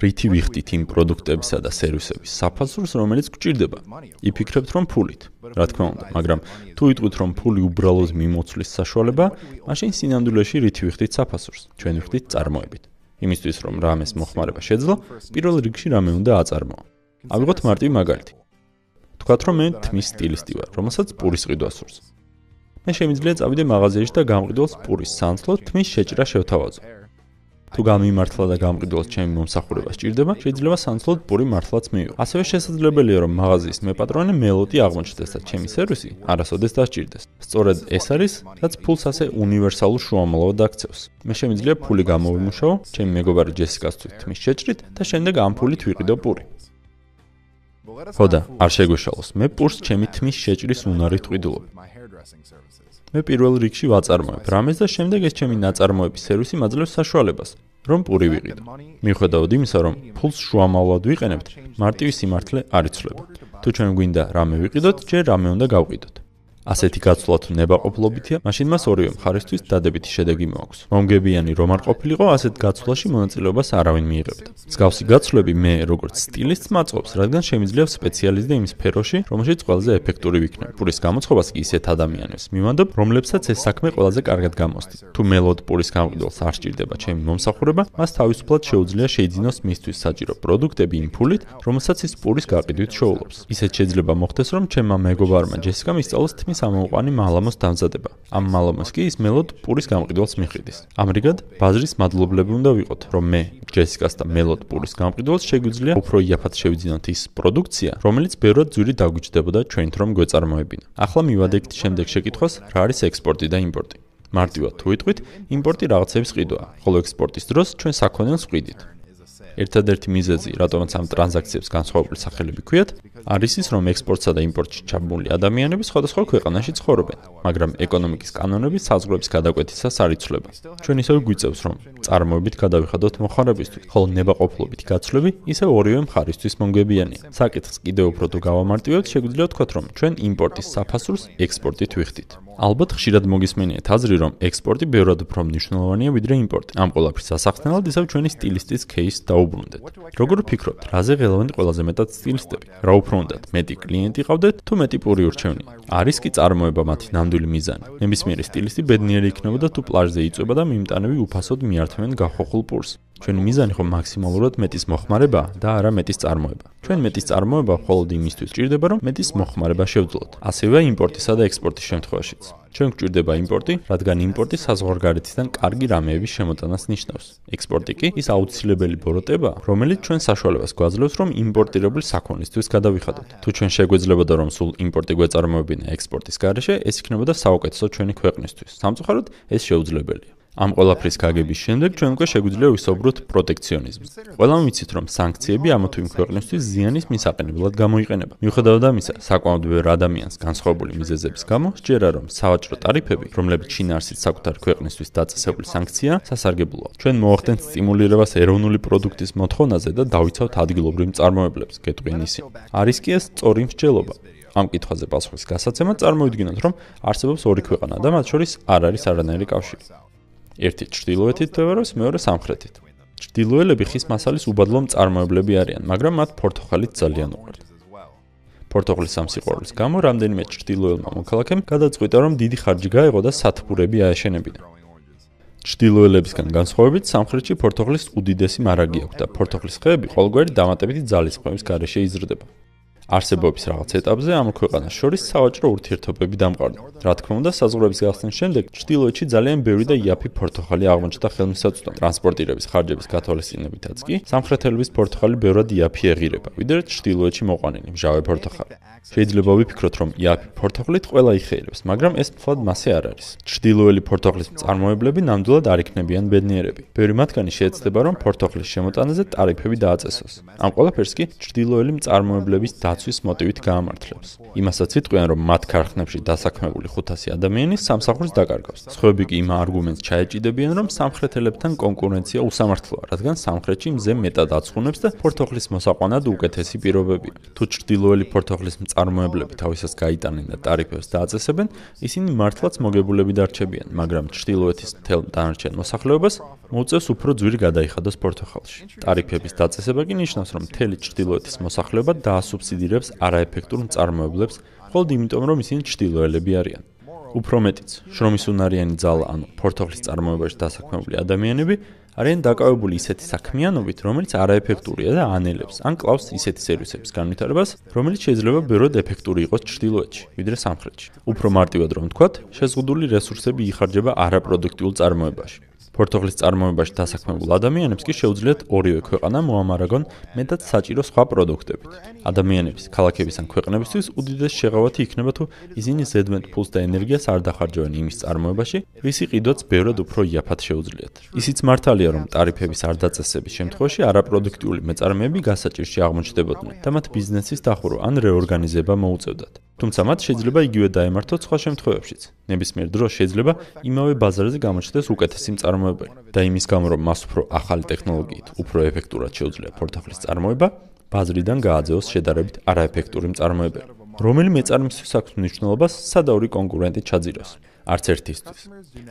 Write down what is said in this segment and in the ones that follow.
რითი ვიხდით იმ პროდუქტებისა და სერვისების საფასურს, რომელიც გვჭირდება? იფიქრებთ, რომ ფულით. რა თქმა უნდა, მაგრამ თუ იტყვით, რომ ფული უბრალოდ მიმოცვლის საშუალება, მაშინ სინამდვილეში რითი ვიხდით საფასურს? ჩვენ ვიხდით წარმოებით. იმისთვის, რომ რამეს მოხმარება შეძლო, პირველ რიგში რამე უნდა აწარმოო. ავიღოთ მარტივი მაგალითი. თქვათ, რომ მე თმის სტილისტი ვარ, რომელსაც პურის ყიდვა სურს. მე შემიძლია წავიდე მაღაზიაში და გამყიდველს პურის სანაცვლოდ თმის შეჭრა შევთავაზო. თუ გამიმართლა და გამყიდველს ჩემი მომსახურება სჭირდება, შეიძლება სანაცვლოდ პური მართლაც მივიღო. ასევე შესაძლებელია, რომ მაღაზიის მეპატრონე მელოდი აღმოჩნდეს და ჩემი სერვისი არასოდეს დასჭირდეს. სწორედ ეს არის, რაც ფულს ასე უნივერსალურ შუამავლად აქცევს. მე შემიძლია ფული გამოვიმუშაო, ჩემი მეგობარი ჯესიკას თვით თმის შეჭრით და შემდეგ ამ ფულით ვიყიდო პური. ხოდა, არ შეგვეშალოს. მე პურს ჩემი თმის შეჭრის უნარით ვყიდულობ. მე პირველ რიგში ვაწარმოებ რამეს და შემდეგ ეს ჩემი ნაწარმოების სერვისი მაძლევს საშუალებას რომ პური ვიყიდო. მიუხედავად იმისა, რომ ფულს შუამავლად ვიყენებთ, მარტივი სიმართლე არ იცვლება. თუ ჩვენ გვინდა რამე ვიყიდოთ, ჯერ რამე უნდა გავყიდოთ. ასეთი გაცვლა თუ ნებაყოფლობითია, მაშინ მას ორივე მხარისთვის დადებითი შედეგი მოაქვს. მომგებიანი რომ არ ყოფილიყო, ასეთ გაცვლაში მონაწილეობას არავინ მიიღებდა. მსგავსი გაცვლები მე როგორც სტილისტს მაწყობს, რადგან შემიძლია სპეციალისტი იმ სფეროში, რომელშიც ყველაზე ეფექტური ვიქნებ. პურის გამოცხობას კი ისეთ ადამიანებს მივანდობ, რომლებსაც ეს საქმე ყველაზე კარგად გამოსდით. თუ მელოდ პურის გამყიდველს არ სჭირდება ჩემი მომსახურება, მას თავისუფლად შეუძლია შეიძინოს მისთვის საჭირო პროდუქტები იმ ფულით, რომელსაც ის პურის გაყიდვით შოულობს. ისეთ შეიძლება მოხდეს, რომ ჩემმა მეგობარმა ჯესიკამ ისწავლოს თმის სამოუყანი მალამოს დამზადება. ამ მალამოს კი ის მელოდ პურის გამყიდველს მიხვიდის. ამრიგად, ბაზრის მადლობლები უნდა ვიყოთ, რომ მე, ჯესიკას და მელოდ პურის გამყიდველს შეგვიძლია უფრო იაფად შევიძინოთ ის პროდუქცია, რომელიც ბევრად ძვირი დაგვიჭდებოდა ჩვენთ რომ გვეწარმოებინა. ახლა მივადექთ შემდეგ შეკითხვას, რა არის ექსპორტი და იმპორტი. მარტივად თუ ვიტყვით, იმპორტი რაღაცების ყიდვაა, ხოლო ექსპორტის დროს ჩვენ საქონელს ვყიდით. ერთადერთი მიზეზი, რატომაც ამ ტრანზაქციებს განსხვავებული სახელები ქვიათ, არის ის, რომ ექსპორტსა და იმპორტში ჩაბმული ადამიანები სხვადასხვა ქვეყანაში ცხოვრობენ, მაგრამ ეკონომიკის კანონები საზღვრების გადაკვეთისას არ იცვლება. ჩვენ ისევ გვიწევს, რომ წარმოებით გადავიხადოთ მოხარებისთვის, ხოლო ნებაყოფლობით გაცვლები ისევ ორივე მხარისთვის მომგებიანია. საკითხს კიდევ უფრო თუ გავამარტივებთ, შეგვიძლია ვთქვათ, რომ ჩვენ იმპორტის საფასურს ექსპორტით ვიხდით. ალბათ ხშირად მოგისმენია თაზრი, რომ ექსპორტი ბევრად უფრო მნიშვნელოვანია ვიდრე იმპორტი. ამ ყველაფრის ასახსნელად ისევ ჩვენი სტილისტის кейს დაუბრუნდეთ. როგორ ფიქრობთ, რაზე ღელავენ ყველაზე მეტად სტილისტები? რა უფრო უნდათ მეტი კლიენტი ყავდეთ თუ მეტი პური ურჩევნი? არის კი წარმოება მათი ნამდვილი მიზანი. ნებისმიერი სტილისტი ბედნიერი იქნებოდა თუ პლაჟზე იწვება და მიმტანები უფასოდ მიართვ მიართმევენ გახოხულ პურს. ჩვენი მიზანი ხო მაქსიმალურად მეტის მოხმარება და არა მეტის წარმოება. ჩვენ მეტის წარმოება მხოლოდ იმისთვის ჭირდება, რომ მეტის მოხმარება შევძლოთ. ასევე იმპორტისა და ექსპორტის შემთხვევაშიც. ჩვენ გვჭირდება იმპორტი, რადგან იმპორტი საზღვარგარეთიდან კარგი რამეების შემოტანას ნიშნავს. ექსპორტი კი ის აუცილებელი ბოროტება, რომელიც ჩვენ საშუალებას გვაძლევს, რომ იმპორტირებულ საქონლისთვის გადავიხადოთ. თუ ჩვენ შეგვეძლებოდა, რომ სულ იმპორტი გვეწარმოებინა ექსპორტის გარეშე, ეს იქნებოდა საუკეთესო ჩვენი ქვეყნისთვის. სამწუხაროდ, ეს შეუძლებელია. ამ ყველაფრის გაგების შემდეგ ჩვენ უკვე შეგვიძლია ვისაუბროთ პროტექციონიზმზე. ყველამ ვიცით, რომ სანქციები ამა თუ იმ ქვეყნისთვის ზიანის მისაყენებლად გამოიყენება. მიუხედავად ამისა, საკმაოდ ბევრ ადამიანს განსხვავებული მიზეზების გამო სჯერა, რომ სავაჭრო ტარიფები, რომლებიც შინაარსით საკუთარ ქვეყნისთვის დაწესებული სანქცია, სასარგებლოა. ჩვენ მოახდენთ სტიმულირებას ეროვნული პროდუქტის მოთხოვნაზე და დავიცავთ ადგილობრივ მწარმოებლებს, გეტყვიან ისინი. არის კი ეს სწორი მსჯელობა. ამ კითხვაზე პასუხის გასაცემად წარმოვიდგინოთ, რომ არსებობს ორი ქვეყანა და მათ შორის არ არის არანაირი კავშირი. ერთი ჭრდილოეთით თვევროს, მეორე სამხრეთით. ჭრდილოელები ხის მასალის უბადლო მწარმოებლები არიან, მაგრამ მათ პორტოხალიც ძალიან უყვართ. პორტოხალის სამსიყვარულის გამო რამდენიმე ჭრდილოელმა მოქალაქემ გადაწყვიტა, რომ დიდი ხარჯი გაეღო და სათბურები აეშენებინა. ჭრდილოელებისგან განსხვავებით, სამხრეთში პორტოხალის უდიდესი მარაგი აქვს და პორტოხალის ხეები ყოველგვარი დამატებითი ძალისხმევის გარეშე იზრდება. არსებობის რაღაც ეტაპზე ამ ქვეყანას შორის სავაჭრო ურთიერთობები დამყარდა. რა თქმა უნდა, საზღვრების გახსნის შემდეგ ჭრდილოეთში ძალიან ბევრი და იაფი პორტოხალი აღმოჩნდა ხელმისაწვდომ. ტრანსპორტირების ხარჯების გათვალისწინებითაც კი, სამხრეთელების პორტოხალი ბევრად იაფი ეღირება, ვიდრე ჭრდილოეთში მოყვანილი მჟავე პორტოხალი. შეიძლება ვიფიქროთ, რომ იაფი პორტოხლით ყველა იხეირებს, მაგრამ ეს თვალ მასე არ არის. ჭრდილოელი პორტოხლის მწარმოებლები ნამდვილად არ იქნებიან ბედნიერები. ბევრი მათგანი შეეცდება, რომ პორტოხლის შემოტანაზე ტარიფები დააწესოს. ამ ყველაფერს კი ჭრდილოელი მწარმოებლების დაცვის მოტივით გაამართლებს. იმასაც იტყვიან, რომ მათ ქარხნებში დასაქმებული 500 ადამიანი სამსახურს დაკარგავს. სხვები კი იმ არგუმენტს ჩაეჭიდებიან, რომ სამხრეთელებთან კონკურენცია უსამართლოა, რადგან სამხრეთში მზე მეტად აცხუნებს და პორტოხლის მოსაყვანად უკეთესი პირობებია. თუ ჭრდილოელი პორტოხლის მწარმოებლები თავისას გაიტანენ და ტარიფებს დააწესებენ, ისინი მართლაც მოგებულები დარჩებიან, მაგრამ ჭრდილოეთის მთელ დანარჩენ მოსახლეობას მოუწევს უფრო ძვირი გადაიხადოს პორტოხალში. ტარიფების დაწესება კი ნიშნავს, რომ მთელი ჭრდილოეთის მოსახლეობა დაასუბსიდირებს არაეფექტურ მწარმოებლებს, მხოლოდ იმიტომ, რომ ისინი ჭრდილოელები არიან. უფრო მეტიც, შრომის უნარიანი ძალა, ანუ პორტოხლის წარმოებაში დასაქმებული ადამიანები არიან დაკავებული ისეთი საქმიანობით, რომელიც არაეფექტურია და ანელებს ან კლავს ისეთი სერვისების განვითარებას, რომელიც შეიძლება ბევრად ეფექტური იყოს ჭრდილოეთში, ვიდრე სამხრეთში. უფრო მარტივად რომ ვთქვათ, შეზღუდული რესურსები იხარჯება არაპროდუქტიულ წარმოებაში. პორტოღლის წარმოებაში დასაქმებულ ადამიანებს კი შეუძლიათ ორივე ქვეყანა მოამარაგონ მეტად საჭირო სხვა პროდუქტებით. ადამიანების, ქალაქების ან ქვეყნებისთვის უდიდეს შეღავათი იქნება თუ ისინი ზედმეტ ფულს და ენერგიას არ დახარჯავენ იმის წარმოებაში, რისი ყიდვაც ბევრად უფრო იაფად შეუძლიათ. ისიც მართალია, რომ ტარიფების არ დაწესების შემთხვევაში არაპროდუქტიული მეწარმეები გასაჭირში აღმოჩნდებოდნენ და მათ ბიზნესის დახურვა ან რეორგანიზება მოუწევდათ. თუმცა მათ შეიძლება იგივე დაემართოთ სხვა შემთხვევებშიც. ნებისმიერ დროს შეიძლება იმავე ბაზარზე გამოჩნდეს უკეთესი მწარმოებელი და იმის გამო რომ მას უფრო ახალი ტექნოლოგიით უფრო ეფექტურად შეუძლია პორტაფლის წარმოება, ბაზრიდან გააძევოს შედარებით არაეფექტური მწარმოებელი. რომელი მეწარმისთვის აქვს მნიშვნელობას სადაური კონკურენტი ჩაძიროს? არც ერთისთვის.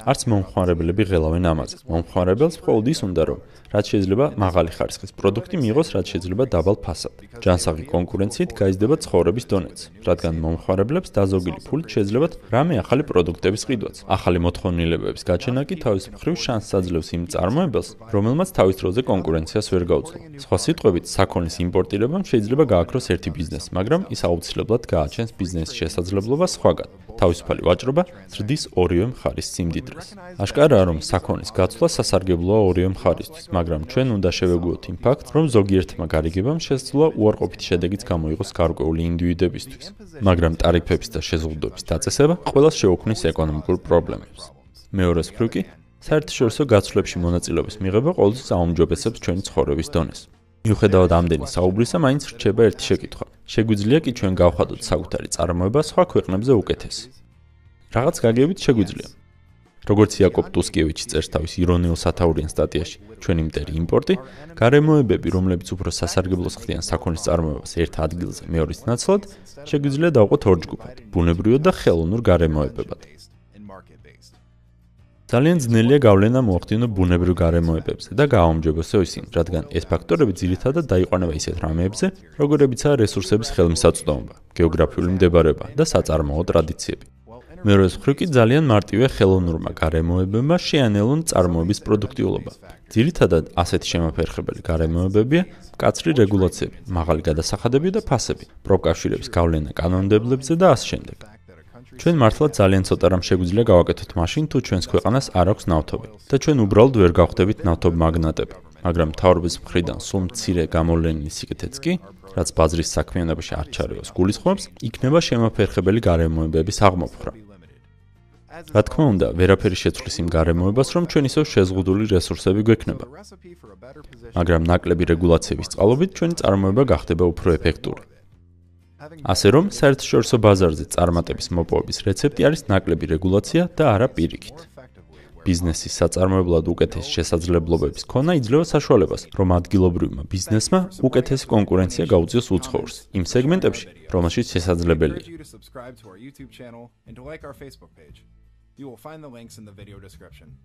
არც მომხმარებლები ღელავენ ამაზე. მომხმარებელს მხოლოდ ის უნდა რომ რაც შეიძლება მაღალი ხარისხის პროდუქტი მიიღოს, რაც შეიძლება დაბალ ფასად. ჯანსაღი კონკურენციით გაიზრდება ცხოვრების დონეც, რადგან მომხმარებლებს დაზოგილი ფულით შეძლებათ რამე ახალი პროდუქტების ყიდვაც. ახალი მოთხოვნილებების გაჩენა კი თავის მხრივ შანსს აძლევს იმ წარმოებელს, რომელმაც თავის დროზე კონკურენციას ვერ გაუძლო. სხვა სიტყვებით, საქონლის იმპორტირებამ შეიძლება გააქროს ერთი ბიზნესი, მაგრამ ის აუცილებლად გააჩენს ბიზნესის შესაძლებლობას სხვაგან. თავისუფალი ვაჭრობა ზრდის ორივე მხარის სიმდიდრეს. აშკარაა, რომ საქონლის გაცვლა სასარგებლოა ორივე მხარისთვის, მაგრამ ჩვენ უნდა შევეგუოთ იმ ფაქტს, რომ ზოგიერთმა გარიგებამ შესძლო უარყოფითი შედეგიც გამოიღოს გარკვეული ინდივიდებისთვის. მაგრამ ტარიფების და შეზღუდვების დაწესება ყველას შეუქმნის ეკონომიკურ პრობლემებს. მეორე მხრივ კი, საერთაშორისო გაცვლებში მონაწილეობის მიღება ყოველთვის აუმჯობესებს ჩვენი ცხოვრების დონეს. მიუხედავად ამდენი საუბრისა, მაინც რჩება ერთი შეკითხვა. შეგვიძლია კი ჩვენ გავხადოთ საკუთარი წარმოება სხვა ქვეყნებზე უკეთესი? რაღაც გაგებით შეგვიძლია. როგორც იაკობ ტუსკიევიჩი წერს თავის ირონიულ სათაურიან სტატიაში, ჩვენი მტერი იმპორტი, გარემოებები, რომლებიც უფრო სასარგებლოს ხდიან საქონლის წარმოებას ერთ ადგილზე მეორის ნაცვლად, შეგვიძლია დავყოთ ორ ჯგუფად: ბუნებრივად და ხელოვნურ გარემოებებად. ძალიან ძნელია გავლენა მოახდინო ბუნებრივ გარემოებებზე და გააუმჯობესო ისინი, რადგან ეს ფაქტორები ძირითადად დაიყვანება ისეთ რამეებზე, როგორებიცაა რესურსების ხელმისაწვდომობა, გეოგრაფიული მდებარეობა და საწარმოო ტრადიციები. მეორე მხრივ კი ძალიან მარტივია ხელოვნურმა გარემოებებმა შეანელონ წარმოების პროდუქტიულობა. ძირითადად ასეთი შემოფერხებელი გარემოებებია კაცრი რეგულაციები, მაღალი გადასახადები და ფასები, პროკავშირების გავლენა კანონმდებლებზე და ასე შემდეგ. ჩვენ მართლა ძალიან ცოტა რამ შეგვიძლია გავაკეთოთ მაშინ თუ ჩვენს ქვეყანას არ აქვს ნავთობი და ჩვენ უბრალოდ ვერ გავხდებით ნავთობ მაგნატები. მაგრამ თავრობის მხრიდან სულ მცირე გამოვლენილი სიკეთეც კი რაც ბაზრის საქმიანობაში არ ჩარევს გულისხმობს, იქნება შემოფერხებელი გარემოებების აღმოფხვრა. რა თქმა უნდა, ვერაფერი შეცვლის იმ გარემოებას, რომ ჩვენ ისევ შეზღუდული რესურსები გვექნება. მაგრამ ნაკლები რეგულაციების წყალობით ჩვენი წარმოება გახდება უფრო ეფექტური. ასე რომ, საერთაშორისო ბაზარზე წარმატების მოპოვების რეცეპტი არის ნაკლები რეგულაცია და არა პირიქით. ბიზნესის საწარმოებლად უკეთესი შესაძლებლობების ქონა იძლევა საშუალებას, რომ ადგილობრივმა ბიზნესმა უკეთესი კონკურენცია გაუწიოს უცხოურს იმ სეგმენტებში, რომელშიც შესაძლებელია. You will find the links in the video description.